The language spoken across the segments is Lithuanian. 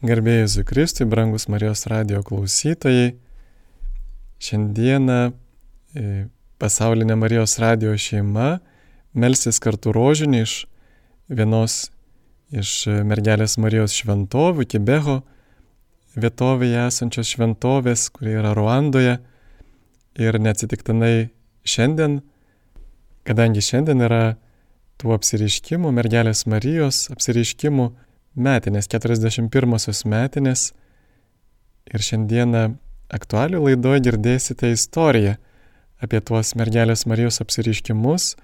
Garbėjai Zukristui, brangus Marijos radio klausytojai. Šiandieną e, pasaulinė Marijos radio šeima melsis kartu rožinį iš vienos iš mergelės Marijos šventovių, Kibeho vietovėje esančios šventovės, kurie yra Ruandoje. Ir neatsitiktinai šiandien, kadangi šiandien yra tų apsiriškimų, mergelės Marijos apsiriškimų metinės, 41-osios metinės. Ir šiandieną aktualių laidoje girdėsite istoriją apie tuos mergelės Marijos apsiriškimus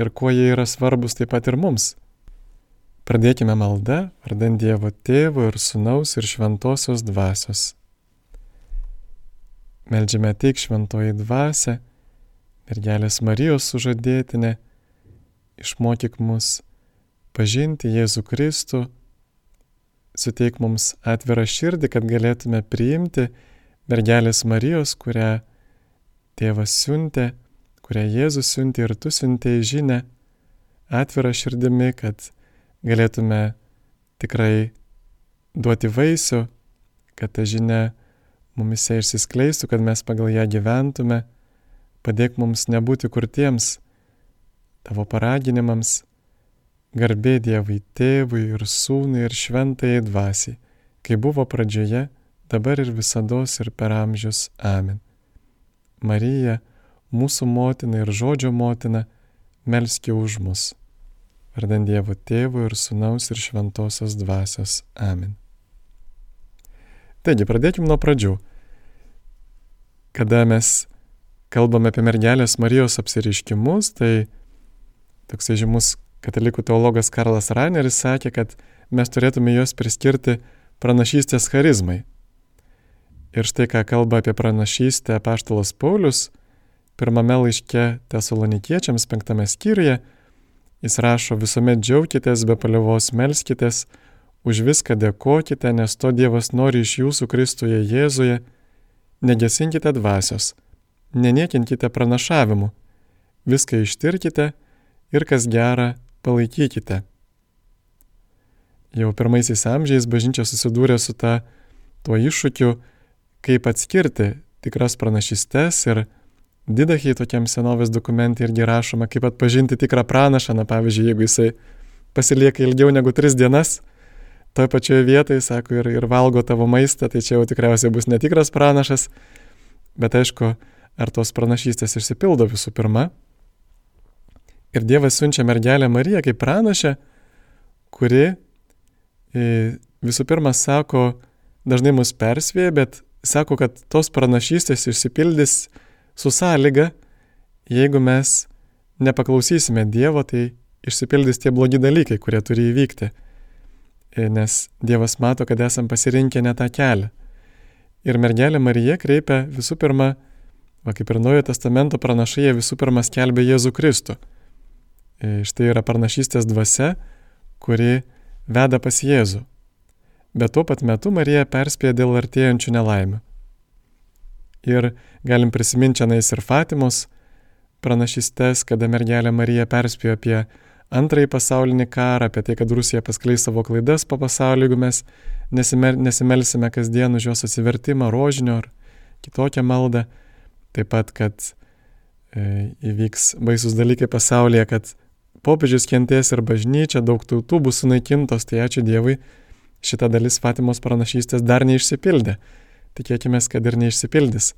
ir kuo jie yra svarbus taip pat ir mums. Pradėkime maldą, vardant Dievo Tėvo ir Sūnaus ir Šventosios Dvasios. Meldžiame tik Šventoji Dvasia, mergelės Marijos sužadėtinė, išmokyk mus pažinti Jėzų Kristų suteik mums atvirą širdį, kad galėtume priimti mergelės Marijos, kurią tėvas siuntė, kurią Jėzus siuntė ir tu siuntėjai žinę, atvirą širdimi, kad galėtume tikrai duoti vaisių, kad ta žinia mumise išsiskleistų, kad mes pagal ją gyventume, padėk mums nebūti kurtiems tavo paraginimams, Garbė Dievui tėvui ir sūnui ir šventai dvasiai, kai buvo pradžioje, dabar ir visada ir per amžius. Amen. Marija, mūsų motina ir žodžio motina, melski už mus. Vardant Dievo tėvų ir sūnaus ir šventosios dvasios. Amen. Taigi, pradėkime nuo pradžių. Kada mes kalbame apie mergelės Marijos apsiriškimus, tai toksai žymus Katalikų teologas Karlas Raineris sakė, kad mes turėtume juos priskirti pranašystės charizmai. Ir štai ką kalba apie pranašystę Paštalas Paulius, pirmame laiške tesalonikiečiams penktame skyriuje, jis rašo visuomet džiaukitės, be palievos melskitės, už viską dėkokite, nes to Dievas nori iš jūsų Kristuje Jėzuje, negesinkite dvasios, neniekinkite pranašavimu, viską ištirkite ir kas gera palaikykite. Jau pirmaisiais amžiais bažnyčia susidūrė su ta, tuo iššūkiu, kaip atskirti tikras pranašystes ir didachiai tokiam senovės dokumentai irgi rašoma, kaip atpažinti tikrą pranašą, na pavyzdžiui, jeigu jisai pasilieka ilgiau negu tris dienas, toje pačioje vietoje, sako, ir, ir valgo tavo maistą, tai čia jau tikriausiai bus netikras pranašas, bet aišku, ar tos pranašystės išsipildo visų pirma. Ir Dievas siunčia mergelę Mariją kaip pranašę, kuri e, visų pirma sako, dažnai mus persvėja, bet sako, kad tos pranašystės išsipildys su sąlyga, jeigu mes nepaklausysime Dievo, tai išsipildys tie blogi dalykai, kurie turi įvykti. E, nes Dievas mato, kad esam pasirinkę ne tą kelią. Ir mergelė Marija kreipia visų pirma, va kaip ir Naujojo testamento pranašai, visų pirma skelbia Jėzų Kristų. Štai yra parnašystės dvasia, kuri veda pas Jėzų. Bet tuo pat metu Marija perspėja dėl artėjančių nelaimių. Ir galim prisiminti čia nais ir Fatimos pranašystės, kada mergelė Marija perspėjo apie antrąjį pasaulinį karą, apie tai, kad Rusija paskleis savo klaidas po pasaulio, jeigu mes nesimelsime kasdien už jos atsivertimą, rožinio ar kitokią maldą. Taip pat, kad e, įvyks baisus dalykai pasaulyje, kad popiežius kentės ir bažnyčia, daug tautų bus sunaikintos, tai ačiū Dievui, šita dalis Fatimos pranašystės dar neišsipildė. Tikėkime, kad ir neišsipildys.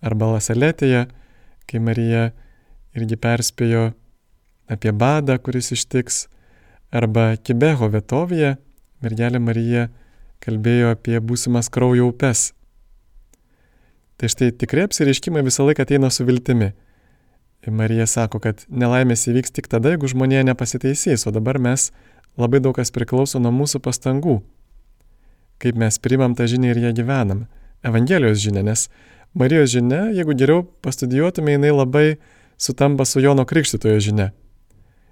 Arba Lasaletėje, kai Marija irgi perspėjo apie badą, kuris ištiks, arba Kibeho vietovėje, mergelė Marija kalbėjo apie būsimas kraujo upes. Tai štai tikrai apsireiškimai visą laiką ateina su viltimi. Marija sako, kad nelaimės įvyks tik tada, jeigu žmonėje nepasiteisys, o dabar mes labai daug kas priklauso nuo mūsų pastangų. Kaip mes primam tą žinią ir ją gyvenam. Evangelijos žinia, nes Marijos žinia, jeigu geriau pastudijuotume, jinai labai sutampa su Jono Krikštitojo žinia.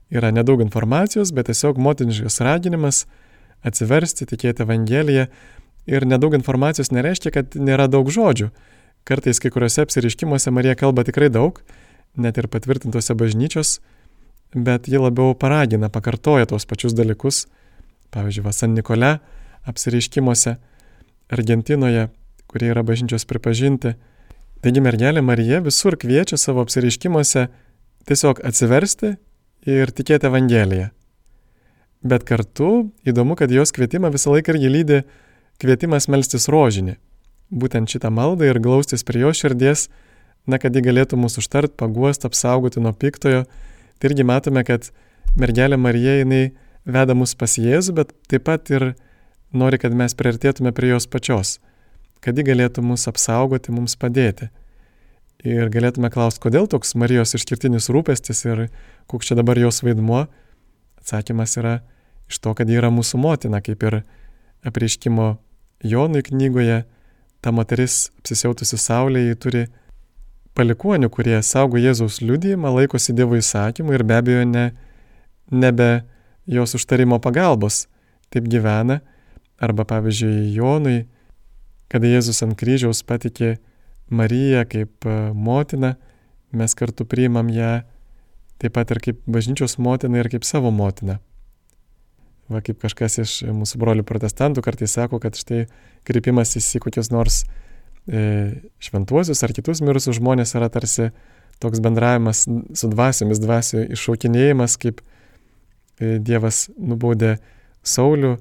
Yra nedaug informacijos, bet tiesiog motiniškas raginimas atsiversti, tikėti Evangeliją ir nedaug informacijos nereiškia, kad nėra daug žodžių. Kartais kai kuriuose apsiriškimuose Marija kalba tikrai daug, net ir patvirtintose bažnyčios, bet ji labiau paragina, pakartoja tos pačius dalykus. Pavyzdžiui, Vasan Nikole apsireiškimuose Argentinoje, kurie yra bažnyčios pripažinti. Taigi mergelė Marija visur kviečia savo apsireiškimuose tiesiog atsiversti ir tikėti Evangeliją. Bet kartu įdomu, kad jos kvietimą visą laiką irgi lydi kvietimas melstis rožinį. Būtent šitą maldą ir glaustis prie jo širdies, na, kad ji galėtų mūsų užtart, paguost, apsaugoti nuo piktojo. Tai irgi matome, kad mergelė Marija jinai veda mus pas Jėzų, bet taip pat ir nori, kad mes priartėtume prie jos pačios, kad ji galėtų mus apsaugoti, mums padėti. Ir galėtume klausti, kodėl toks Marijos išskirtinis rūpestis ir koks čia dabar jos vaidmuo. Atsakymas yra iš to, kad ji yra mūsų motina, kaip ir apreiškimo Jonui knygoje, ta moteris apsisiautusi saulėje, turi palikonių, kurie saugo Jėzaus liudijimą, laikosi Dievo įsakymų ir be abejo ne, nebe jos užtarimo pagalbos taip gyvena. Arba pavyzdžiui, Jonui, kada Jėzus ant kryžiaus patikė Mariją kaip e, motiną, mes kartu priimam ją taip pat ir kaip bažnyčios motiną ir kaip savo motiną. Va kaip kažkas iš mūsų brolių protestantų kartais sako, kad štai kreipimas į kokius nors e, šventuosius ar kitus mirusius žmonės yra tarsi toks bendravimas su dvasiomis, dvasio iššaukinėjimas, kaip e, Dievas nubaudė Saulių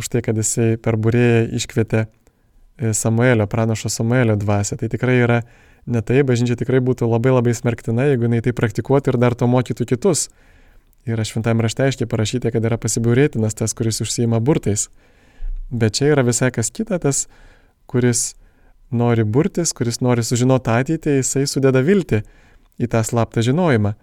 už tai, kad jisai per būrėją iškvietė e, Samuelio, pranašo Samuelio dvasę. Tai tikrai yra ne tai, bažnyčia tikrai būtų labai labai smerktina, jeigu jinai tai praktikuotų ir dar to mokytų kitus. Yra šventame rašte aiškiai parašyta, kad yra pasibiurėtinas tas, kuris užsijima burtais. Bet čia yra visai kas kita, tas, kuris nori burtis, kuris nori sužinoti ateitį, jisai sudeda viltį į tą slaptą žinojimą.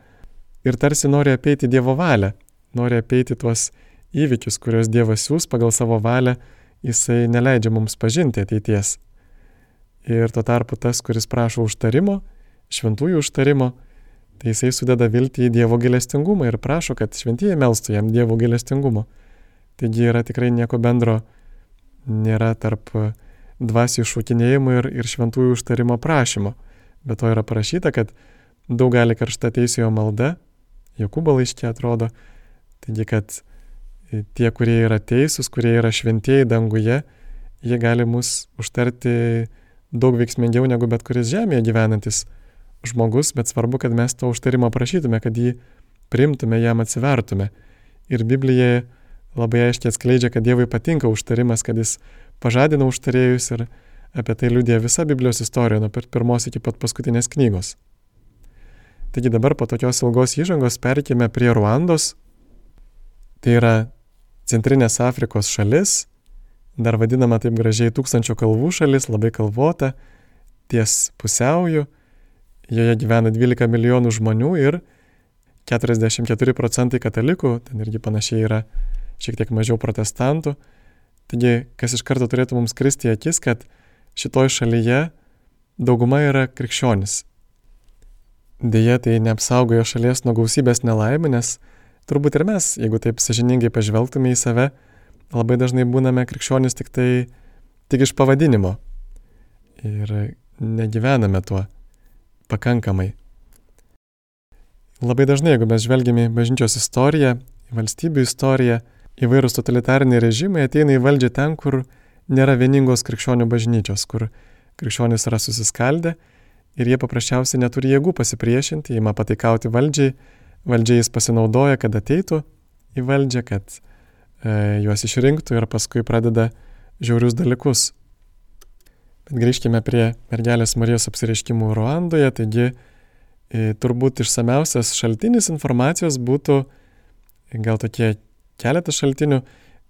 Ir tarsi nori apeiti Dievo valią, nori apeiti tuos įvykius, kuriuos Dievas siūs pagal savo valią, jisai neleidžia mums pažinti ateities. Ir tuo tarpu tas, kuris prašo užtarimo, šventųjų užtarimo, tai jisai sudeda viltį į Dievo gilestingumą ir prašo, kad šventieji melstų jam Dievo gilestingumo. Taigi yra tikrai nieko bendro, nėra tarp dvasių iššūkinėjimo ir, ir šventųjų užtarimo prašymo. Bet to yra parašyta, kad daug gali karšta teisėjo malda, Jokūbo laiškė atrodo, taigi kad tie, kurie yra teisūs, kurie yra šventieji danguje, jie gali mus užtarti daug veiksmingiau negu bet kuris žemėje gyvenantis žmogus, bet svarbu, kad mes to užtarimo prašytume, kad jį primtume, jam atsivertume. Ir Biblija labai aiškiai atskleidžia, kad Dievui patinka užtarimas, kad jis pažadina užtarėjus ir apie tai liūdė visa Biblijos istorija nuo pirmos iki pat paskutinės knygos. Taigi dabar po tokios ilgos įžangos perkime prie Ruandos. Tai yra Centrinės Afrikos šalis, dar vadinama taip gražiai tūkstančio kalvų šalis, labai kalvota, ties pusiauju, joje gyvena 12 milijonų žmonių ir 44 procentai katalikų, ten irgi panašiai yra šiek tiek mažiau protestantų. Taigi, kas iš karto turėtų mums kristi akis, kad šitoj šalyje dauguma yra krikščionis. Deja, tai neapsaugojo šalies nuo gausybės nelaimė, nes turbūt ir mes, jeigu taip sažiningai pažvelgtume į save, labai dažnai būname krikščionys tik tai tik iš pavadinimo. Ir negyvename tuo pakankamai. Labai dažnai, jeigu mes žvelgime į bažnyčios istoriją, valstybių istoriją, įvairūs totalitariniai režimai ateina į valdžią ten, kur nėra vieningos krikščionių bažnyčios, kur krikščionys yra susiskaldę ir jie paprasčiausiai neturi jėgų pasipriešinti, įma pataikauti valdžiai, valdžiai jis pasinaudoja, kad ateitų į valdžią, kad e, juos išrinktų ir paskui pradeda žiaurius dalykus. Bet grįžkime prie mergelės Marijos apsireiškimų Ruandoje, taigi e, turbūt išsameusias šaltinis informacijos būtų gal tokie keletas šaltinių.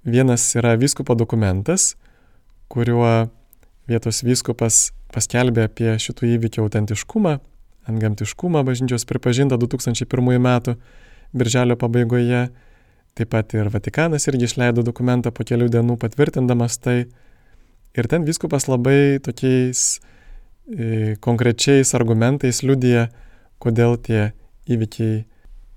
Vienas yra vyskupo dokumentas, kuriuo vietos vyskupas paskelbė apie šitų įvykių autentiškumą, antgamtiškumą bažnyčios pripažinta 2001 metų birželio pabaigoje Taip pat ir Vatikanas irgi išleido dokumentą po kelių dienų patvirtindamas tai. Ir ten viskupas labai tokiais e, konkrečiais argumentais liudija, kodėl tie įvykiai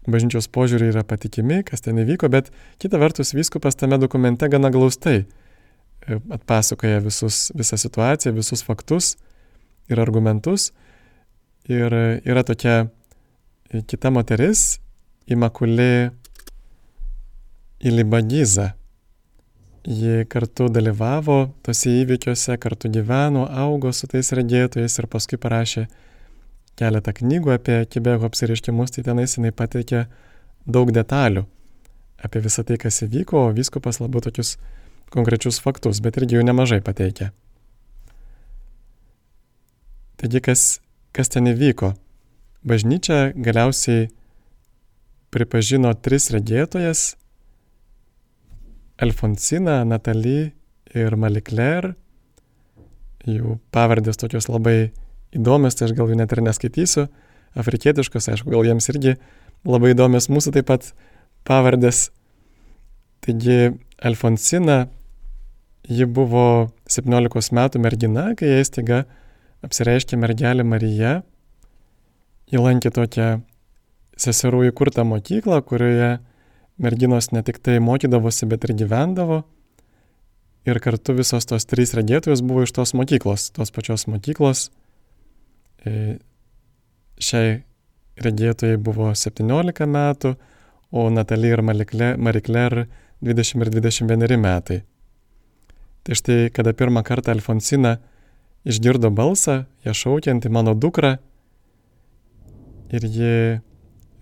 bažnyčios požiūriai yra patikimi, kas ten įvyko, bet kita vertus viskupas tame dokumente gana glaustai e, atpasakoja visus, visą situaciją, visus faktus ir argumentus. Ir yra tokia e, kita moteris, Imakulė Ilibagiza. ji kartu dalyvavo tose įvykiuose, kartu gyveno, augo su tais regėtojais ir paskui parašė keletą knygų apie Kibego apsiriškimus, tai tenais jinai pateikė daug detalių apie visą tai, kas įvyko, o viskupas labiau tokius konkrečius faktus, bet irgi jų nemažai pateikė. Taigi, kas, kas ten įvyko? Bažnyčia galiausiai pripažino tris regėtojas - Alfonsina, Natalie ir Malikler. Jų pavardės tokios labai įdomios, tai aš gal jų net ir neskaitysiu. Afrikietiškos, aišku, gal jiems irgi labai įdomios mūsų taip pat pavardės. Taigi Alfonsina, ji buvo 17 metų mergina, kai jai staiga apsireiškė mergelė Marija. Ji lankė tokią seserų įkurtą mokyklą, kurioje merginos ne tik tai mokydavosi, bet ir gyvendavo. Ir kartu visos tos trys regėtojos buvo iš tos mokyklos, tos pačios mokyklos. E, šiai regėtojai buvo 17 metų, o Natalija ir Marie Claire 20 ir 21 metai. Tai štai, kada pirmą kartą Alfonsina išgirdo balsą, ją šaukiantį mano dukrą, ir ji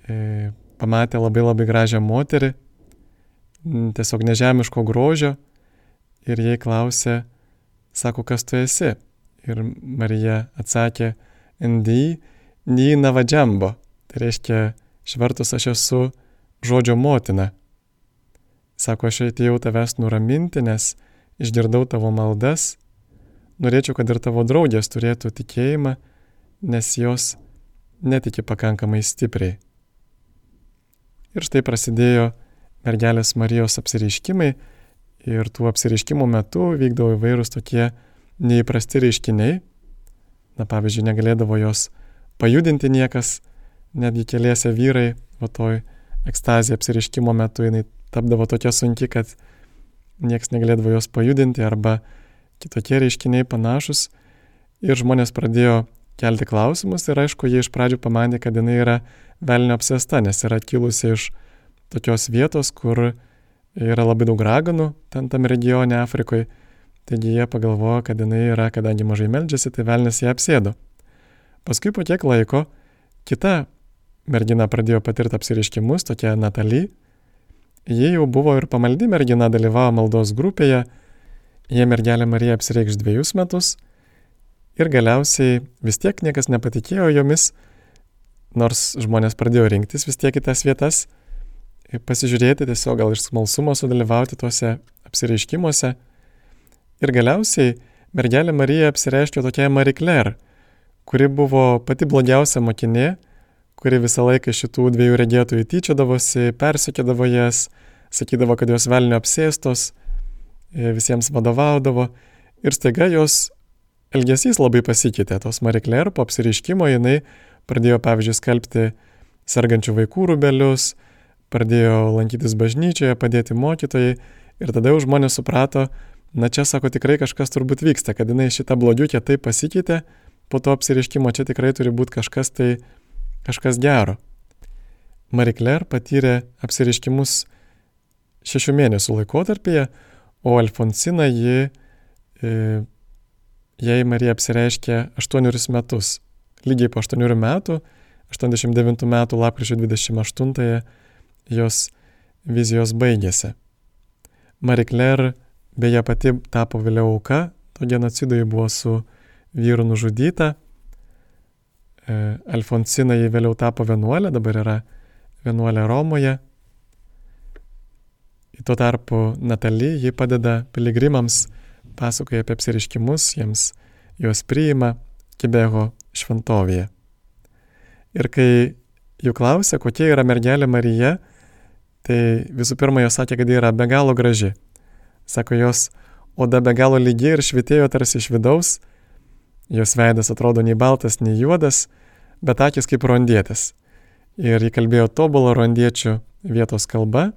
e, pamatė labai labai gražią moterį, tiesiog nežemiško grožio, ir jai klausė, sako, kas tu esi? Ir Marija atsakė, Ndi, Ni Navadžembo. Tai reiškia, švertus aš esu žodžio motina. Sako, aš atėjau tavęs nuraminti, nes išgirdau tavo maldas, norėčiau, kad ir tavo draugės turėtų tikėjimą, nes jos netiki pakankamai stipriai. Ir štai prasidėjo mergelės Marijos apsireiškimai ir tų apsireiškimų metu vykdavo įvairūs tokie neįprasti reiškiniai. Na pavyzdžiui, negalėdavo jos pajudinti niekas, netgi keliese vyrai, o toj ekstazija apsireiškimo metu jinai tapdavo tokia sunki, kad niekas negalėdavo jos pajudinti arba kitokie reiškiniai panašus. Ir žmonės pradėjo kelti klausimus ir aišku, jie iš pradžių pamanė, kad jinai yra velnio apsėsta, nes yra kilusi iš tokios vietos, kur yra labai daug raganų ten tam regione Afrikoje. Taigi jie pagalvojo, kad jinai yra, kadangi mažai meldžiasi, tai velnės ją apsėdo. Paskui po kiek laiko kita mergina pradėjo patirti apsiriškimus, tokia Natalie. Ji jau buvo ir pamaldi mergina, dalyvavo maldos grupėje. Jie mergelė Marija apsireikš dviejus metus Ir galiausiai vis tiek niekas nepatikėjo jomis, nors žmonės pradėjo rinktis vis tiek į tas vietas, pasižiūrėti tiesiog gal iš smalsumo sudalyvauti tuose apsireiškimuose. Ir galiausiai mergelė Marija apsireiškė tokia Marie Claire, kuri buvo pati blogiausia mokinė, kuri visą laiką šitų dviejų regėtojų tyčiodavosi, persikėdavo jas, sakydavo, kad jos velnio apsėstos, visiems vadovaudavo ir staiga jos elgesys labai pasikeitė. Tos Marie Claire po apsiriškimo jinai pradėjo, pavyzdžiui, skelbti sergančių vaikų rubelius, pradėjo lankytis bažnyčioje, padėti mokytojai ir tada jau žmonės suprato, na čia sako tikrai kažkas turbūt vyksta, kad jinai šitą blogiukę taip pasikeitė, po to apsiriškimo čia tikrai turi būti kažkas tai, kažkas gero. Marie Claire patyrė apsiriškimus šešių mėnesių laikotarpyje, o Alfonsina ji e, jai Marija apsireiškė 8 metus. Lygiai po 8 metų, 89 metų lapkričio 28 jos vizijos baigėsi. Marie Claire beje pati tapo vėliau auka, to genocido ji buvo su vyru nužudyta. E, Alfonsina jį vėliau tapo vienuolė, dabar yra vienuolė Romoje. Tuo tarpu Natalija jį padeda piligrimams pasakoja apie apsiriškimus, jiems juos priima Kibego šventovėje. Ir kai jų klausė, kokia yra mergelė Marija, tai visų pirma, jos sakė, kad ji yra be galo graži. Sako, jos oda be galo lygi ir švitėjo tarsi iš vidaus, jos veidas atrodo nei baltas, nei juodas, bet akis kaip rondėtis. Ir ji kalbėjo tobulą rondiečių vietos kalbą,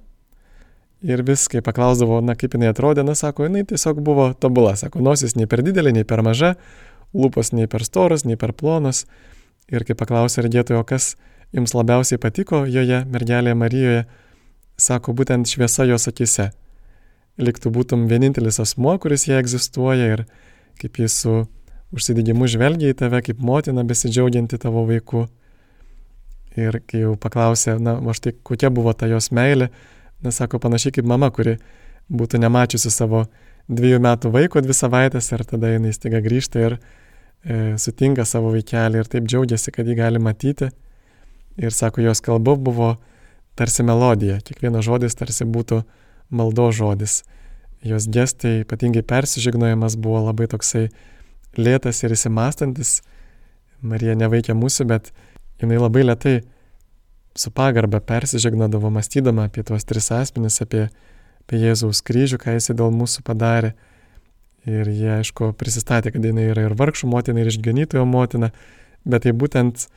Ir vis, kai paklausdavo, na kaip jinai atrodė, na sako, jinai tiesiog buvo tobula, sako, nosis nei per didelė, nei per maža, lūpos nei per storos, nei per plonos. Ir kai paklausė regėtojo, kas jums labiausiai patiko joje, mergelėje Marijoje, sako, būtent šviesa jos akise. Liktų būtum vienintelis asmo, kuris jie egzistuoja ir kaip jis su užsidegimu žvelgia į tave kaip motina besidžiaugianti tavo vaiku. Ir kai jau paklausė, na, o štai kokia buvo ta jos meilė, na, sako, panašiai kaip mama, kuri būtų nemačiusi savo dviejų metų vaiko dvi savaitės ir tada jinai staiga grįžta ir e, sutinka savo vaikelį ir taip džiaugiasi, kad jį gali matyti. Ir sako, jos kalba buvo tarsi melodija, kiekvienas žodis tarsi būtų maldo žodis. Jos gestai, ypatingai persižygnojimas, buvo labai toksai lėtas ir įsimastantis. Marija neveikia mūsų, bet jinai labai lietai su pagarba persižegnodavo, mąstydama apie tuos tris asmenis, apie, apie Jėzaus kryžių, ką jis dėl mūsų padarė. Ir jie, aišku, prisistatė, kad jinai yra ir vargšų motina, ir išganytojo motina, bet tai būtent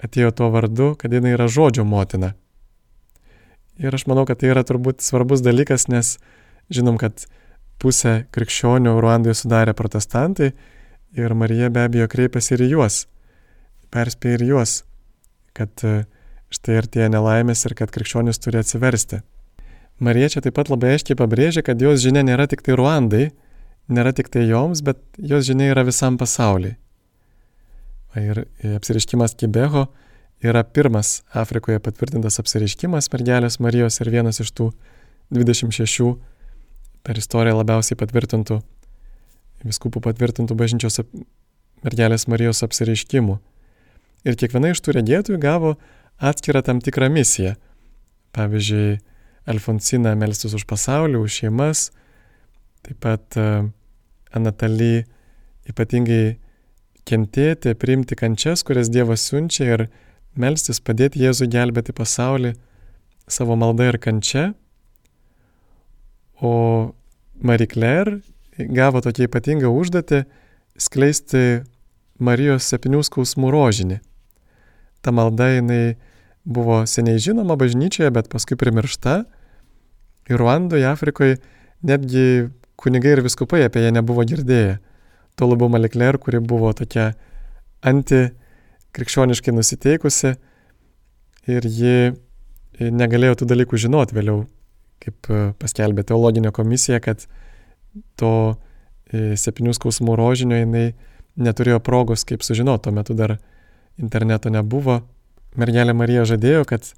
atėjo tuo vardu, kad jinai yra žodžio motina. Ir aš manau, kad tai yra turbūt svarbus dalykas, nes žinom, kad pusę krikščionių Ruandoje sudarė protestantai ir Marija be abejo kreipėsi ir į juos, perspėjo ir juos, kad e, štai artėja nelaimės ir kad krikščionis turi atsiversti. Marija čia taip pat labai aiškiai pabrėžia, kad jos žinia nėra tik tai Ruandai, nėra tik tai joms, bet jos žinia yra visam pasauliui. Ir apsiriškimas Kibeho yra pirmas Afrikoje patvirtintas apsiriškimas mergelės Marijos ir vienas iš tų 26 per istoriją labiausiai patvirtintų, viskupų patvirtintų bažnyčios mergelės Marijos apsireiškimų. Ir kiekviena iš tų regėtojų gavo atskirą tam tikrą misiją. Pavyzdžiui, Alfonsina melstis už pasaulį, už šeimas, taip pat uh, Anataly ypatingai kentėti, priimti kančias, kurias Dievas siunčia ir melstis, padėti Jėzui gelbėti pasaulį savo malda ir kančia. O Marie Claire gavo tokia ypatinga užduotį skleisti Marijos septynių skausmų rožinį ta malda jinai buvo seniai žinoma bažnyčioje, bet paskui primiršta. Ir Ruandoje, Afrikoje netgi kunigai ir viskupai apie ją nebuvo girdėję. Tuo labiau Malikler, kuri buvo tokia antikrikščioniškai nusiteikusi ir ji negalėjo tų dalykų žinoti vėliau, kaip paskelbė teologinė komisija, kad to e, septynių skausmų rožinio jinai neturėjo progos kaip sužinoti, tuo metu dar interneto nebuvo, mergelė Marija žadėjo, kad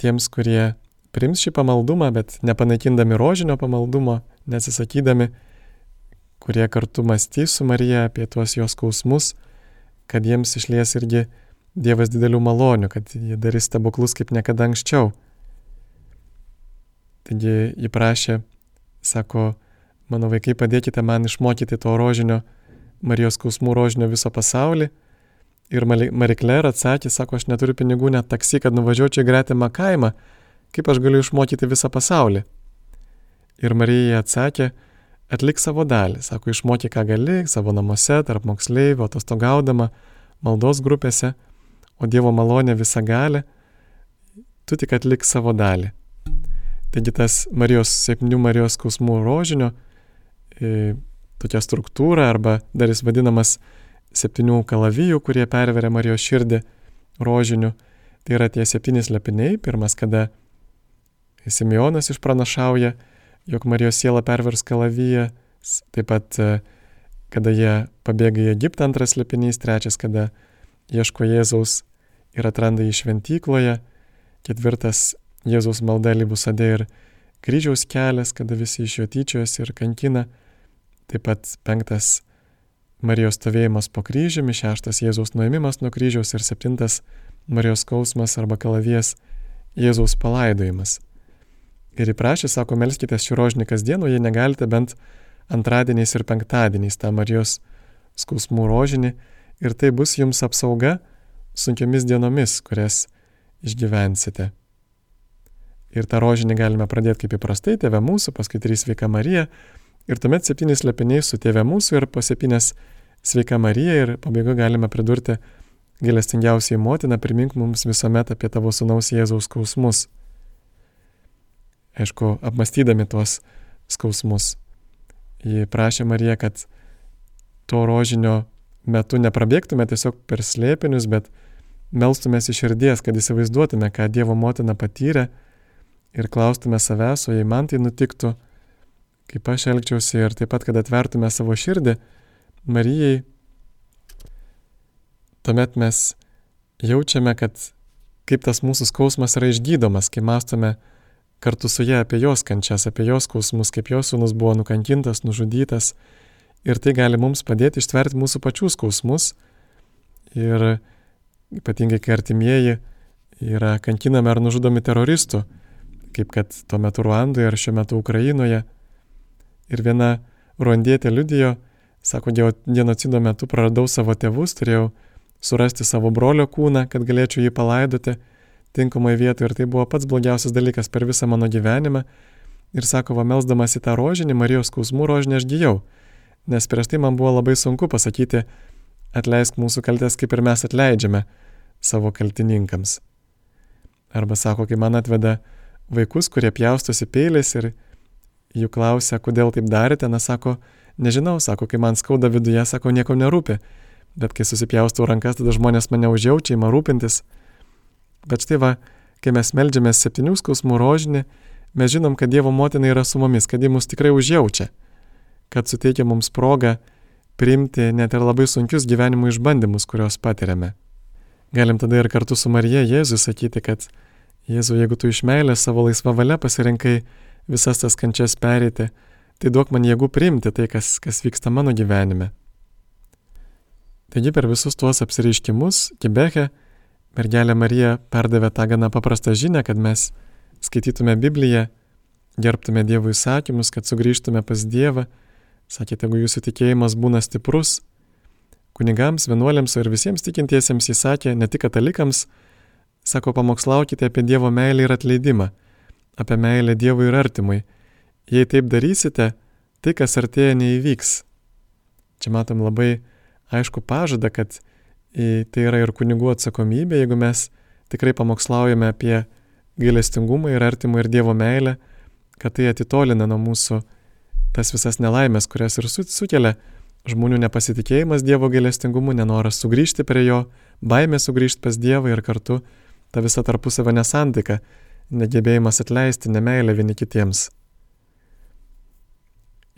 tiems, kurie prims šį pamaldumą, bet nepanaikindami rožinio pamaldumo, nesisakydami, kurie kartu mąstys su Marija apie tuos jos skausmus, kad jiems išlies irgi Dievas didelių malonių, kad jie darys stebuklus kaip niekada anksčiau. Taigi jį prašė, sako, mano vaikai padėkite man išmokyti to rožinio, Marijos skausmų rožinio viso pasaulį Ir Marie Claire atsakė, sako, aš neturiu pinigų net taksi, kad nuvažiuočiau į gretimą kaimą, kaip aš galiu išmokyti visą pasaulį. Ir Marija atsakė, atlik savo dalį, sako, išmokyk, ką gali, savo namuose, tarp moksleivių, atostogaudama, maldos grupėse, o Dievo malonė visą gali, tu tik atlik savo dalį. Taigi tas Marijos septynių Marijos skausmų rožinio, e, tokia struktūra arba dar jis vadinamas septynių kalavijų, kurie perveria Marijos širdį rožiniu. Tai yra tie septyni lepiniai. Pirmas, kada Simeonas išpranašauja, jog Marijos siela pervers kalaviją. Taip pat, e, kada jie pabėga į Egiptą, antras lepinys. Trečias, kada ieško Jėzaus ir atranda jį šventykloje. Ketvirtas, Jėzaus malda Libusade ir kryžiaus kelias, kada visi iš jo tyčiojasi ir kankina. Taip pat penktas Marijos stovėjimas po kryžiumi, šeštas Jėzaus nuėmimas nuo kryžiaus ir septintas Marijos skausmas arba kalavijas Jėzaus palaidojimas. Ir įprašė, sako, melskite šį rožinį kasdien, o jei negalite bent antradieniais ir penktadieniais tą Marijos skausmų rožinį ir tai bus jums apsauga sunkiomis dienomis, kurias išgyvensite. Ir tą rožinį galime pradėti kaip įprastai, tėve mūsų, paskui trys sveika Marija, Ir tuomet septynis lepiniai su tėve mūsų ir po septynės sveika Marija ir pabaigoje galime pridurti gailestingiausiai motina, primink mums visuomet apie tavo sunaus Jėzaus skausmus. Aišku, apmastydami tuos skausmus. Ji prašė Mariją, kad to rožinio metu neprabėgtume tiesiog per slėpinius, bet melstumės iš širdies, kad įsivaizduotume, ką Dievo motina patyrė ir klaustume savęs, o jei man tai nutiktų, kaip aš elgčiausi ir taip pat, kad atvertume savo širdį Marijai, tuomet mes jaučiame, kad kaip tas mūsų skausmas yra išgydomas, kai mastome kartu su ją apie jos kančias, apie jos skausmus, kaip jos sūnus buvo nukankintas, nužudytas. Ir tai gali mums padėti ištverti mūsų pačių skausmus. Ir ypatingai, kai artimieji yra kankinami ar nužudomi teroristų, kaip kad tuo metu Ruandoje ar šiuo metu Ukrainoje. Ir viena ruandietė liudijo, sako, genocido metu praradau savo tėvus, turėjau surasti savo brolio kūną, kad galėčiau jį palaidoti tinkamai vietoje ir tai buvo pats blogiausias dalykas per visą mano gyvenimą. Ir sako, va melsdamas į tą rožinį, Marijos skausmų rožinį aš gyjau, nes prieš tai man buvo labai sunku pasakyti, atleisk mūsų kaltės, kaip ir mes atleidžiame savo kaltininkams. Arba sako, kai man atveda vaikus, kurie pjaustosi peiliais ir jų klausia, kodėl taip darėte, na sako, nežinau, sako, kai man skauda viduje, sako, nieko nerūpi, bet kai susipjaustau rankas, tada žmonės mane užjaučia, ima rūpintis. Bet štai va, kai mes melžiamės septynių skausmų rožinį, mes žinom, kad Dievo motina yra su mumis, kad ji mus tikrai užjaučia, kad suteikia mums progą priimti net ir labai sunkius gyvenimo išbandymus, kuriuos patiriame. Galim tada ir kartu su Marija Jėzui sakyti, kad Jėzu, jeigu tu iš meilės savo laisvą valią pasirinkai visas tas kančias perėti, tai duok man jėgų priimti tai, kas, kas vyksta mano gyvenime. Taigi per visus tuos apsireiškimus Kibeche mergelė Marija perdavė tą gana paprastą žinę, kad mes skaitytume Bibliją, gerbtume Dievo įsakymus, kad sugrįžtume pas Dievą. Sakė, jeigu jūsų tikėjimas būna stiprus, kunigams, vienuoliams ir visiems tikintiesiems jis sakė, ne tik katalikams, sako, pamokslaukite apie Dievo meilę ir atleidimą, apie meilę Dievui ir artimui. Jei taip darysite, tai, kas artėja, neįvyks. Čia matom labai aišku pažadą, kad tai yra ir kunigų atsakomybė, jeigu mes tikrai pamokslaujame apie gailestingumą ir artimą ir Dievo meilę, kad tai atitolina nuo mūsų tas visas nelaimės, kurias ir sukelia žmonių nepasitikėjimas Dievo gailestingumu, nenoras sugrįžti prie jo, baimė sugrįžti pas Dievą ir kartu ta visa tarpusavio nesantika, negebėjimas atleisti, nemailė vieni kitiems.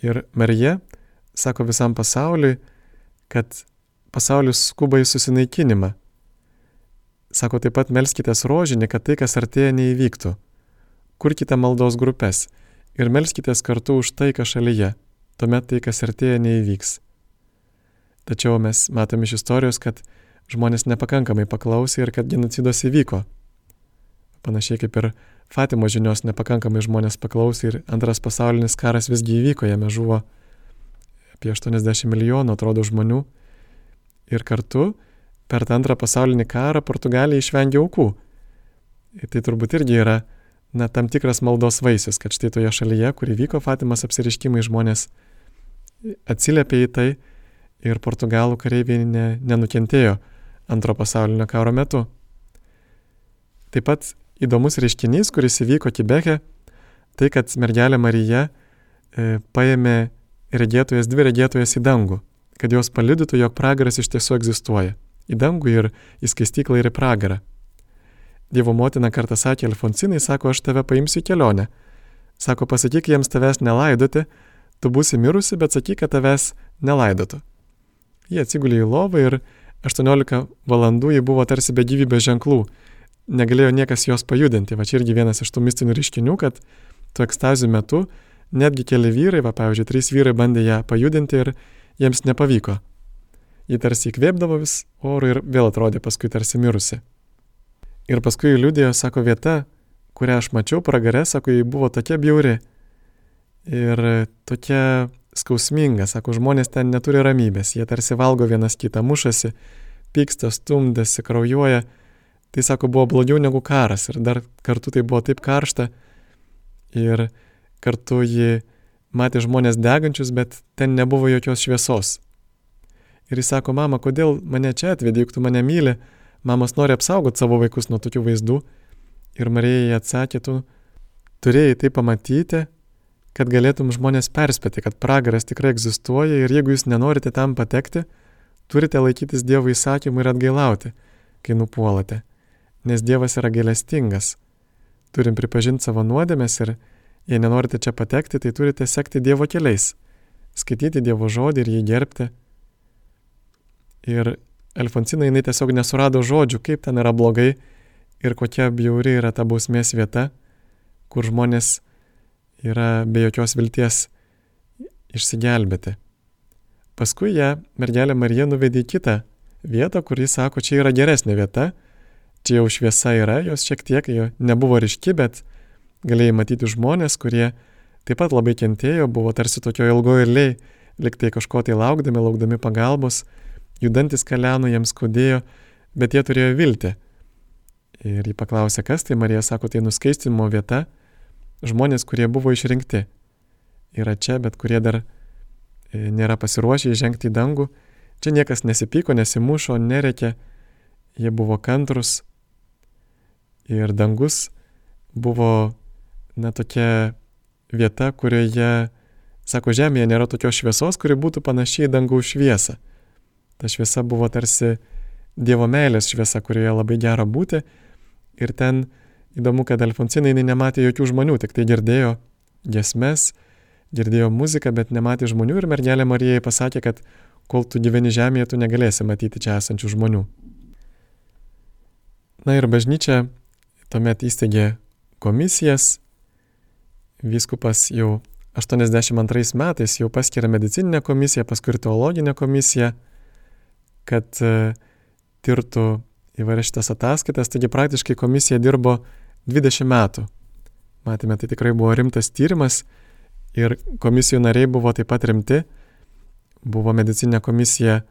Ir Marija sako visam pasauliui, kad pasaulis skuba į susinaikinimą. Sako taip pat melskitės rožinį, kad tai, kas artėja, neįvyktų. Kurkite maldos grupės ir melskitės kartu už taiką šalyje, tuomet tai, kas artėja, neįvyks. Tačiau mes matome iš istorijos, kad žmonės nepakankamai paklausė ir kad genocidas įvyko. Panašiai kaip ir Fatimo žinios nepakankamai žmonės paklausė ir antras pasaulinis karas visgi įvyko, jame žuvo apie 80 milijonų, atrodo, žmonių ir kartu per tą antrą pasaulinį karą Portugalija išvengė aukų. Ir tai turbūt irgi yra na, tam tikras maldos vaisius, kad štai toje šalyje, kur įvyko Fatimas apsiriškimai, žmonės atsiliepė į tai ir portugalų kareiviai ne, nenukentėjo antro pasaulinio karo metu. Taip pat įdomus reiškinys, kuris įvyko Tibeke, tai kad mergelė Marija e, paėmė regėtojas, dvi regėtojas į dangų kad jos paliudytų, jog pragaras iš tiesų egzistuoja. Į dangų ir į skaistyklą ir į pragarą. Dievo motina kartą sakė Alfonsinai, sako, aš tave paimsiu į kelionę. Sako, pasakyk jiems tavęs nelaidoti, tu būsi mirusi, bet sakyk, kad tavęs nelaidotų. Jie atsigulė į lovą ir 18 valandų ji buvo tarsi be gyvybės ženklų. Negalėjo niekas jos pajudinti. Va čia irgi vienas iš tų mistinių reiškinių, kad tų ekstazių metu netgi keli vyrai, va pavyzdžiui, trys vyrai bandė ją pajudinti ir jiems nepavyko. Ji tarsi įkvėpdavo vis orų ir vėl atrodė paskui tarsi mirusi. Ir paskui liūdėjo, sako, vieta, kurią aš mačiau pragare, sako, ji buvo tokia bjauri ir tokia skausminga, sako, žmonės ten neturi ramybės, jie tarsi valgo vienas kitą, mušasi, pyksta, stumdasi, kraujuoja. Tai sako, buvo blogiau negu karas ir dar kartu tai buvo taip karšta ir kartu ji matė žmonės degančius, bet ten nebuvo jokios šviesos. Ir jis sako, mama, kodėl mane čia atvedė, juk tu mane myli, mamas nori apsaugoti savo vaikus nuo tokių vaizdų. Ir Marija atsakė, tu turėjai tai pamatyti, kad galėtum žmonės perspėti, kad pragaras tikrai egzistuoja ir jeigu jūs nenorite tam patekti, turite laikytis Dievo įsakymų ir atgailauti, kai nupuolate. Nes Dievas yra gailestingas. Turim pripažinti savo nuodėmės ir jei nenorite čia patekti, tai turite sekti Dievo keliais, skaityti Dievo žodį ir jį gerbti. Ir Alfonsina jinai tiesiog nesurado žodžių, kaip ten yra blogai ir kokia bjauri yra ta bausmės vieta, kur žmonės yra be jokios vilties išsigelbėti. Paskui ją mergelė Marija nuvedė į kitą vietą, kur jis sako, čia yra geresnė vieta, čia jau šviesa yra, jos šiek tiek jo nebuvo ryški, bet galėjai matyti žmonės, kurie taip pat labai kentėjo, buvo tarsi tokio ilgo eiliai, liktai kažko tai laukdami, laukdami pagalbos, judantis kaleno jiems skaudėjo, bet jie turėjo viltį. Ir jį paklausė, kas tai, Marija sako, tai nuskaistimo vieta, žmonės, kurie buvo išrinkti, yra čia, bet kurie dar e, nėra pasiruošę įžengti į dangų. Čia niekas nesipyko, nesimušo, nereikia, jie buvo kantrus ir dangus buvo, na, tokia vieta, kurioje, sako, Žemėje nėra tokios šviesos, kuri būtų panašiai į dangų šviesą. Ta šviesa buvo tarsi Dievo meilės šviesa, kurioje labai gera būti. Ir ten įdomu, kad Alfonsinai nematė jokių žmonių, tik tai girdėjo gesmes, girdėjo muziką, bet nematė žmonių ir mergelė Marijai pasakė, kad kol tu gyveni žemėje, tu negalėsi matyti čia esančių žmonių. Na ir bažnyčia tuomet įsteigė komisijas, vyskupas jau 82 metais jau paskiria medicininę komisiją, paskui ir teologinę komisiją, kad uh, tirtų įvairias šitas ataskaitas, taigi praktiškai komisija dirbo 20 metų. Matėme, tai tikrai buvo rimtas tyrimas ir komisijų nariai buvo taip pat rimti. Buvo medicinė komisija,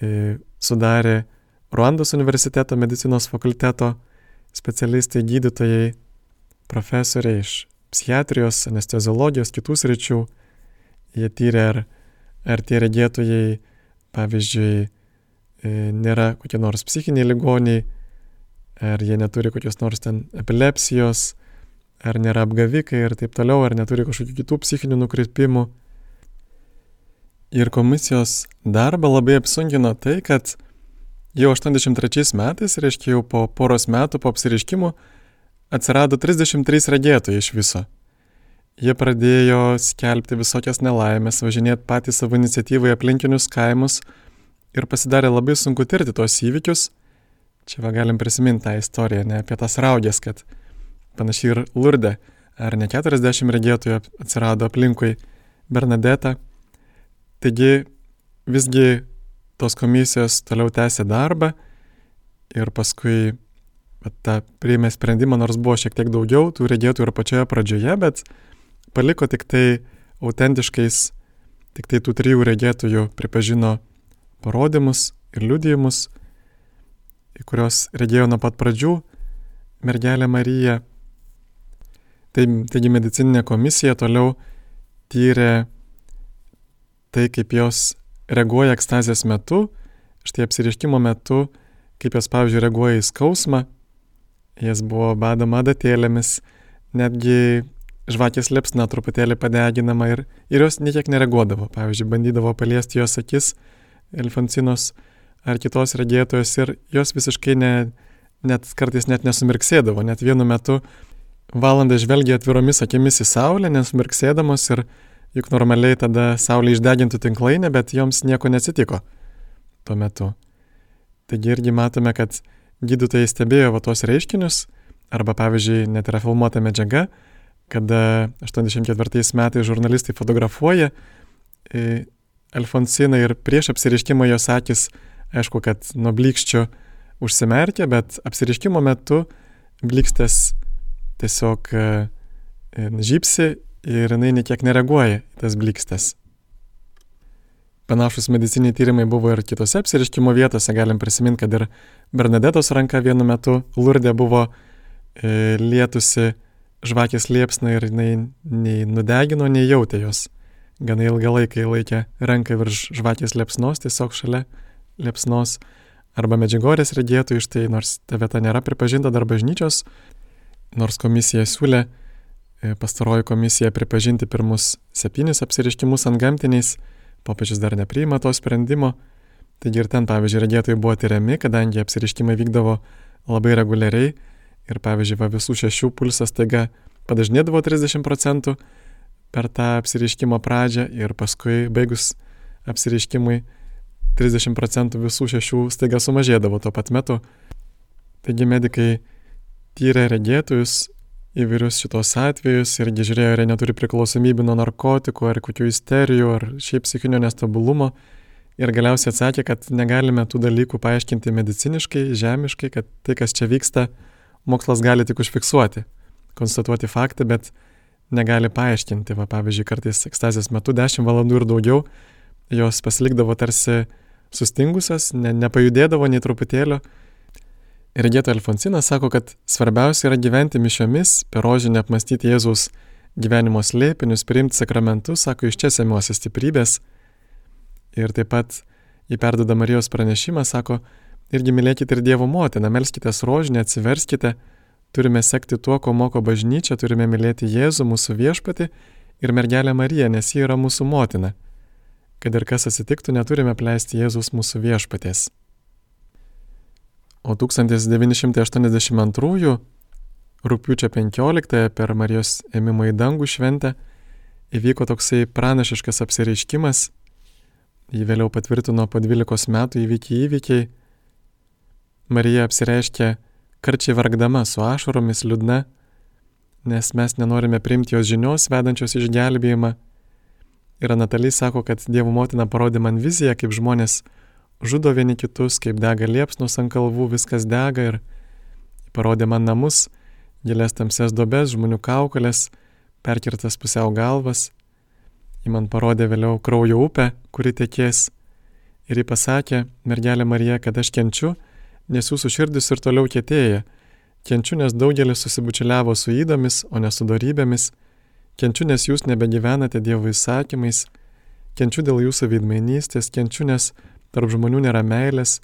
e, sudarė Ruandos universiteto medicinos fakulteto specialistai, gydytojai, profesoriai iš psichiatrijos, anesteziologijos, kitų sričių. Jie tyrė, ar, ar tie regėtojai, pavyzdžiui, E, nėra kokie nors psichiniai ligoniai, ar jie neturi kokios nors ten epilepsijos, ar nėra apgavikai ir taip toliau, ar neturi kažkokių kitų psichinių nukreipimų. Ir komisijos darbą labai apsunkino tai, kad jau 83 metais, reiškia jau po poros metų po apsiriškimų, atsirado 33 regėtojai iš viso. Jie pradėjo skelbti visokias nelaimės, važinėti patys savo iniciatyvai aplinkinius kaimus, ir pasidarė labai sunku tirti tuos įvykius. Čia va galim prisiminti tą istoriją, ne apie tas raugės, kad panašiai ir Lurde, ar ne 40 regėtojų atsirado aplinkui Bernadetą. Taigi visgi tos komisijos toliau tęsė darbą ir paskui tą priėmė sprendimą, nors buvo šiek tiek daugiau tų regėtojų ir pačioje pradžioje, bet paliko tik tai autentiškais, tik tai tų trijų regėtojų pripažino parodymus ir liudijimus, į kuriuos regėjo nuo pat pradžių mergelė Marija. Tai, taigi medicininė komisija toliau tyrė tai, kaip jos reaguoja ekstazės metu, štai apsiriškimo metu, kaip jos, pavyzdžiui, reaguoja į skausmą, jas buvo badama adatėlėmis, netgi žvakės liepsna truputėlį padeginama ir, ir jos niekiek nereaguodavo. Pavyzdžiui, bandydavo paliesti jos akis, Elfoncinos ar kitos regėtojos ir jos visiškai ne, net kartais net nesumirksėdavo, net vienu metu valandą žvelgia atviromis akimis į saulę, nesumirksėdamos ir juk normaliai tada saulė išdegintų tinklainę, bet joms nieko neatsitiko tuo metu. Taigi irgi matome, kad gydytojai stebėjo va tos reiškinius, arba pavyzdžiui, net yra filmuota medžiaga, kada 84 metais žurnalistai fotografuoja e, Alfonsina ir prieš apsiriškimą jos akis, aišku, kad nuo blikščio užsimerkė, bet apsiriškimo metu blikstės tiesiog e, žypsi ir jinai niekiek nereaguoja į tas blikstės. Panašus mediciniai tyrimai buvo ir kitose apsiriškimo vietose, galim prisiminti, kad ir Bernadetos ranka vienu metu Lurdė buvo e, lietusi žvakės liepsna ir jinai nei nudegino, nei jautė jos. Gana ilgą laiką laikė ranką virš žvakės liepsnos, tiesiog šalia liepsnos arba medžiagorės regėtų iš tai, nors ta vieta nėra pripažinta dar bažnyčios, nors komisija siūlė, e, pastaroji komisija pripažinti pirmus septynis apsiriškimus ant gamtiniais, popiežius dar nepriima to sprendimo, taigi ir ten, pavyzdžiui, regėtojai buvo tyriami, kadangi apsiriškimai vykdavo labai reguliariai. Ir, pavyzdžiui, va, visų šešių pulsas taiga padažnėdavo 30 procentų per tą apsireiškimo pradžią. Ir paskui baigus apsireiškimui 30 procentų visų šešių staiga sumažėdavo tuo pat metu. Taigi medikai tyrė regėtojus įvairius šitos atvejus irgi žiūrėjo, ar jie neturi priklausomybių nuo narkotikų, ar kokių isterijų, ar šiaip psichinio nestabilumo. Ir galiausiai atsakė, kad negalime tų dalykų paaiškinti mediciniškai, žemiškai, kad tai, kas čia vyksta, mokslas gali tik užfiksuoti, konstatuoti faktą, bet negali paaiškinti. Va, pavyzdžiui, kartais ekstazijos metu 10 valandų ir daugiau jos pasilikdavo tarsi sustingusios, ne, nepajudėdavo nei truputėlio. Ir Gėto Alfonsinas sako, kad svarbiausia yra gyventi mišiomis, per rožinę apmastyti Jėzaus gyvenimo slėpinius, priimti sakramentus, sako, iš čia semiuosi stiprybės. Ir taip pat į perdodą Marijos pranešimą sako, irgi mylėkite ir Dievo motiną, melskite rožinę, atsiverskite, turime sekti tuo, ko moko bažnyčia, turime mylėti Jėzų, mūsų viešpati ir mergelę Mariją, nes ji yra mūsų motina. Kad ir kas atsitiktų, neturime pleisti Jėzus mūsų viešpatės. O 1982 rūpiučio 15 per Marijos ėmimo į dangų šventę įvyko toksai pranašiškas apsireiškimas, jį vėliau patvirtino po 12 metų įvykiai įvykiai. Marija apsireiškė karčiai vargdama su ašaromis liūdna, nes mes nenorime priimti jos žinios vedančios išgelbėjimą Ir Natalija sako, kad Dievo motina parodė man viziją, kaip žmonės žudo vieni kitus, kaip dega liepsnos ant kalvų, viskas dega ir parodė man namus, gilės tamses dobes, žmonių kaukolės, perkirtas pusiau galvas. Ji man parodė vėliau kraujo upę, kuri tekės. Ir ji pasakė, mergelė Marija, kad aš kenčiu, nes jūsų širdis ir toliau kietėja. Kenčiu, nes daugelis susibučialiavo su įdomis, o ne su darybėmis Kenčiu, nes jūs nebegyvenate Dievo įsakymais, kenčiu dėl jūsų veidmainystės, kenčiu, nes tarp žmonių nėra meilės.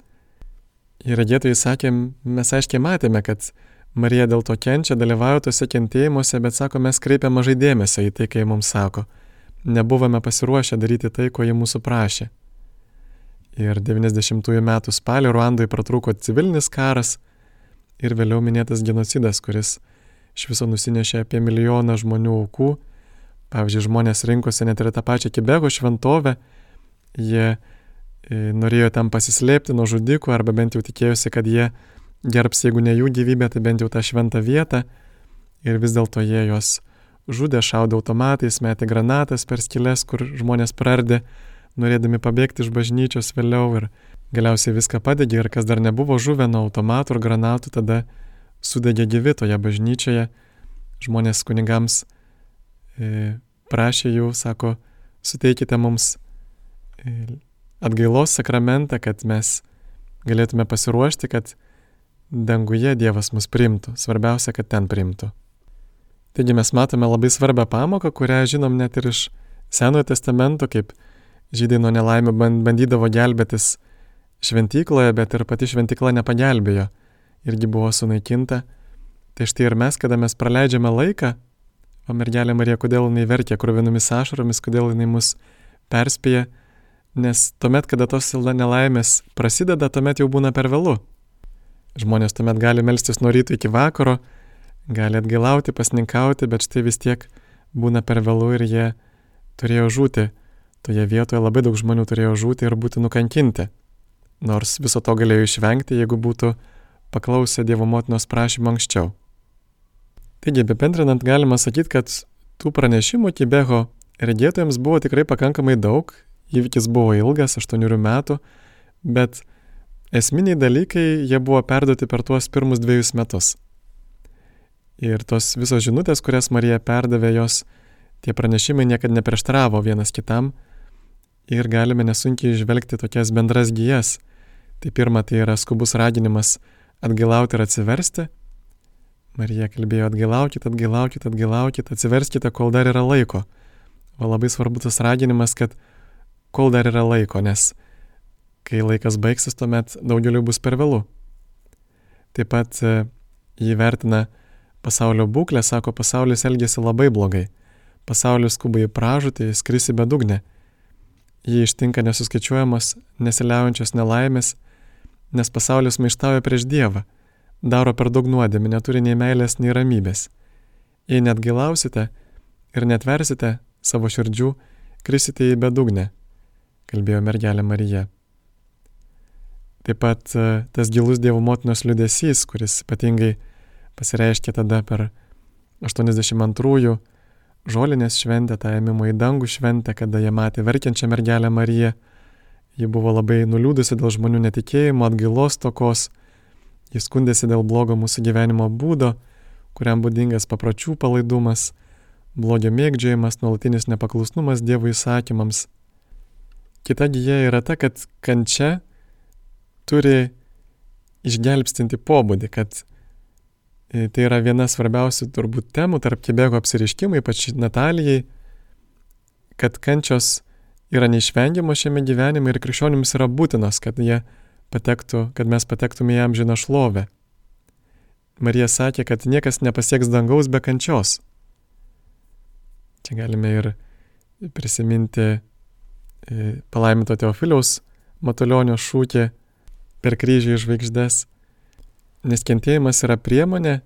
Ir regėtojai sakė, mes aiškiai matėme, kad Marija dėl to kenčia, dalyvauja tose kentėjimuose, bet sako, mes kreipiam mažai dėmesio į tai, kai mums sako. Nebuvome pasiruošę daryti tai, ko jie mūsų prašė. Ir 90-ųjų metų spalį Ruandoje pratrūko civilinis karas ir vėliau minėtas genocidas, kuris iš viso nusinešė apie milijoną žmonių aukų. Pavyzdžiui, žmonės rinkosi net ir tą pačią Kibego šventovę, jie norėjo tam pasislėpti nuo žudikų arba bent jau tikėjosi, kad jie gerbs, jeigu ne jų gyvybę, tai bent jau tą šventą vietą. Ir vis dėlto jie juos žudė, šaudė automatais, metė granatas per skilės, kur žmonės prardė, norėdami pabėgti iš bažnyčios vėliau ir galiausiai viską padegė ir kas dar nebuvo žuvę nuo automatų ir granatų, tada sudegė gyvi toje bažnyčioje, žmonės kunigams e, prašė jų, sako, suteikite mums e, atgailos sakramentą, kad mes galėtume pasiruošti, kad danguje Dievas mus primtų. Svarbiausia, kad ten primtų. Taigi mes matome labai svarbią pamoką, kurią žinom net ir iš Senojo testamento, kaip žydai nuo nelaimė bandydavo gelbėtis šventykloje, bet ir pati šventykla nepagelbėjo irgi buvo sunaikinta. Tai štai ir mes, kada mes praleidžiame laiką, o mergelė Marija, kodėl jinai verkia kruvinomis ašaromis, kodėl jinai mus perspėja, nes tuomet, kada tos nelaimės prasideda, tuomet jau būna per vėlų. Žmonės tuomet gali melstis nuo ryto iki vakaro, gali atgailauti, pasninkauti, bet štai vis tiek būna per vėlų ir jie turėjo žūti. Toje vietoje labai daug žmonių turėjo žūti ir būti nukankinti. Nors viso to galėjo išvengti, jeigu būtų paklausė Dievo motinos prašymą anksčiau. Taigi, bependrinant, galima sakyti, kad tų pranešimų Tibeho regėtojams buvo tikrai pakankamai daug, įvykis buvo ilgas, 8 metų, bet esminiai dalykai jie buvo perduoti per tuos pirmus dviejus metus. Ir tos visos žinutės, kurias Marija perdavė, jos tie pranešimai niekada neprieštaravo vienas kitam ir galime nesunkiai išvelgti tokias bendras gyjas. Tai pirma, tai yra skubus raginimas atgailauti ir atsiversti. Marija kalbėjo atgailaukit, atgailaukit, atgailaukit, atsiverskite, kol dar yra laiko. O labai svarbu tas raginimas, kad kol dar yra laiko, nes kai laikas baigsis, tuomet daugeliu bus per vėlų. Taip pat e, jį vertina pasaulio būklę, sako, pasaulis elgesi labai blogai. Pasaulis skuba į pražūtį, skrisi bedugnę. Jį ištinka nesuskaičiuojamas, nesiliaujančios nelaimės nes pasaulis maištauja prieš Dievą, daro per daug nuodėmį, neturi nei meilės, nei ramybės. jei net gailausite ir netversite savo širdžių, krisite į bedugnę, kalbėjo mergelė Marija. Taip pat e, tas gilus Dievo motinos liudesys, kuris ypatingai pasireiškė tada per 82-ųjų žolinės šventę, tą ėmimo į dangų šventę, kada jie matė verkiančią mergelę Mariją. Ji buvo labai nuliūdusi dėl žmonių netikėjimo, atgailos tokos, jis skundėsi dėl blogo mūsų gyvenimo būdo, kuriam būdingas papročių palaidumas, blogio mėgdžiojimas, nuolatinis nepaklusnumas Dievo įsakymams. Kita gyja yra ta, kad kančia turi išgelbstinti pobūdį, kad e, tai yra viena svarbiausių turbūt temų tarp Kibego apsiriškimų, ypač Natalijai, kad kančios yra neišvengiamos šiame gyvenime ir krikščionims yra būtinos, kad patektų, kad mes patektume į amžiną šlovę. Marija sakė, kad niekas nepasieks dangaus be kančios. Čia galime ir prisiminti palaiminto Teofiliaus Matulionio šūkį per kryžių į žvaigždės. Nes kentėjimas yra priemonė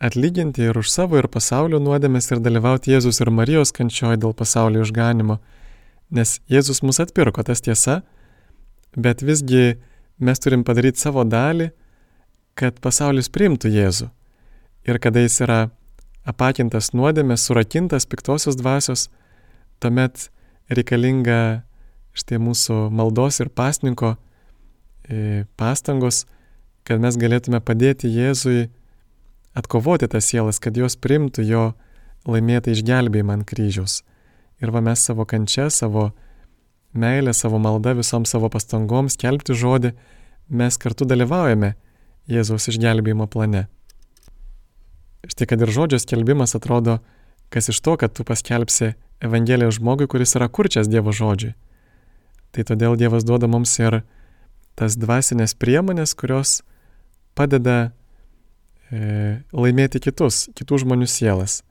atlyginti ir už savo ir pasaulio nuodėmės ir dalyvauti Jėzus ir Marijos kančioje dėl pasaulio išganimo. Nes Jėzus mus atpirko, tas tiesa, bet visgi mes turim padaryti savo dalį, kad pasaulis priimtų Jėzų. Ir kada jis yra apakintas nuodėmės, surakintas piktosios dvasios, tuomet reikalinga štai mūsų maldos ir pasninko pastangos, kad mes galėtume padėti Jėzui atkovoti tas sielas, kad jos primtų jo laimėtą išgelbėjimą ant kryžiaus. Ir va mes savo kančia, savo meilę, savo maldą, visom savo pastangom skelbti žodį, mes kartu dalyvaujame Jėzaus išgelbėjimo plane. Štai kad ir žodžio skelbimas atrodo, kas iš to, kad tu paskelbsi Evangeliją žmogui, kuris yra kurčias Dievo žodžiui. Tai todėl Dievas duoda mums ir tas dvasinės priemonės, kurios padeda e, laimėti kitus, kitų žmonių sielas.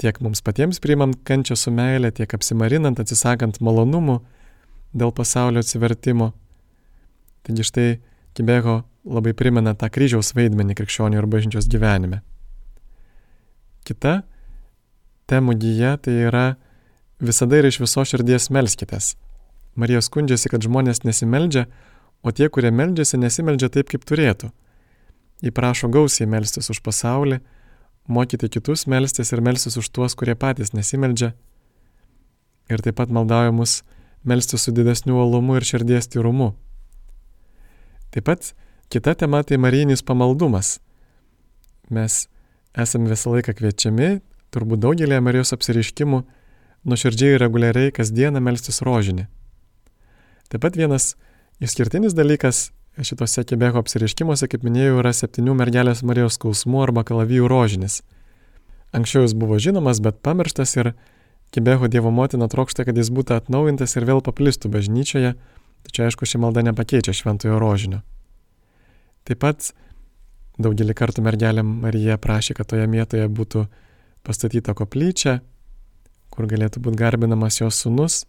Tiek mums patiems priimant kančią su meilė, tiek apsimarinant, atsisakant malonumų dėl pasaulio atsivertimo. Taigi štai Kibego labai primena tą kryžiaus vaidmenį krikščionių ir bažnyčios gyvenime. Kita temų gyja tai yra visada ir iš viso širdies melskitės. Marija skundžiasi, kad žmonės nesimeldžia, o tie, kurie meldžiasi, nesimeldžia taip, kaip turėtų. Įprašo gausiai melstis už pasaulį, mokyti kitus melstis ir melstis už tuos, kurie patys nesimeldžia. Ir taip pat maldauja mus melstis su didesniu uolumu ir širdies tyrumu. Taip pat kita tema tai marijinis pamaldumas. Mes esame visą laiką kviečiami, turbūt daugelį Marijos apsiriškimų, nuoširdžiai ir reguliariai kasdieną melstis rožinį. Taip pat vienas Išskirtinis dalykas šitose kebeko apsireiškimuose, kaip minėjau, yra septynių mergelės Marijos skausmų arba kalavijų rožinis. Anksčiau jis buvo žinomas, bet pamirštas ir Kibeko Dievo motina trokšta, kad jis būtų atnaujintas ir vėl paplistų bažnyčioje, tačiau aišku, ši malda nepakeičia šventojo rožinio. Taip pat daugelį kartų mergelė Marija prašė, kad toje vietoje būtų pastatyta koplyčia, kur galėtų būti garbinamas jos sunus,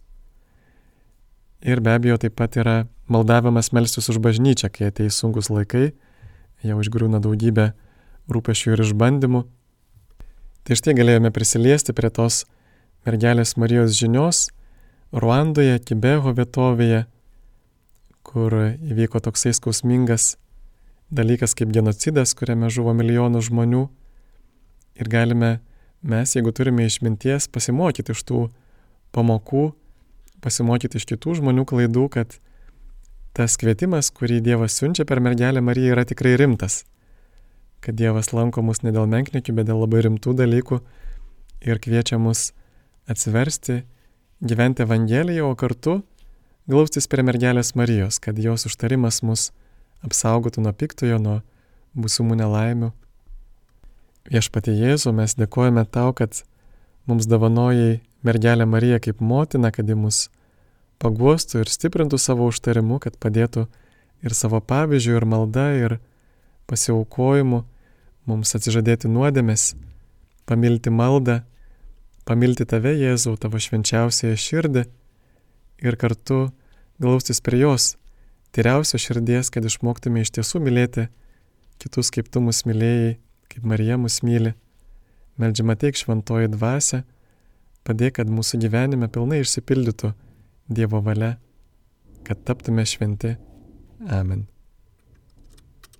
Ir be abejo taip pat yra maldavimas melstis už bažnyčią, kai ateis sunkus laikai, jau išgrūna daugybę rūpešių ir išbandymų. Tai štai galėjome prisiliesti prie tos mergelės Marijos žinios Ruandoje, Kibeho vietovėje, kur įvyko toksai skausmingas dalykas kaip genocidas, kuriame žuvo milijonų žmonių. Ir galime mes, jeigu turime išminties, pasimokyti iš tų pamokų pasimokyti iš kitų žmonių klaidų, kad tas kvietimas, kurį Dievas siunčia per mergelę Mariją, yra tikrai rimtas. Kad Dievas lanko mus ne dėl menkniekių, bet dėl labai rimtų dalykų ir kviečia mus atsiversti, gyventi Evangeliją, o kartu glaustis prie mergelės Marijos, kad jos užtarimas mus apsaugotų nuo piktojo, nuo būsimų nelaimių. Viešpatie Jėzu, mes dėkojame tau, kad mums davonojai mergelę Mariją kaip motiną, kad ji mus paguostų ir stiprintų savo užtarimu, kad padėtų ir savo pavyzdžių, ir malda, ir pasiaukojimu mums atsižadėti nuodėmės, pamilti maldą, pamilti tave, Jėzau, tavo švenčiausiąją širdį ir kartu glaustis prie jos, tyriausio širdies, kad išmoktume iš tiesų mylėti kitus, kaip tu mus mylėjai, kaip Marija mus myli. Meldžiama teik šventoji dvasia, padėk, kad mūsų gyvenime pilnai išsipildytų Dievo valia, kad taptume šventi. Amen.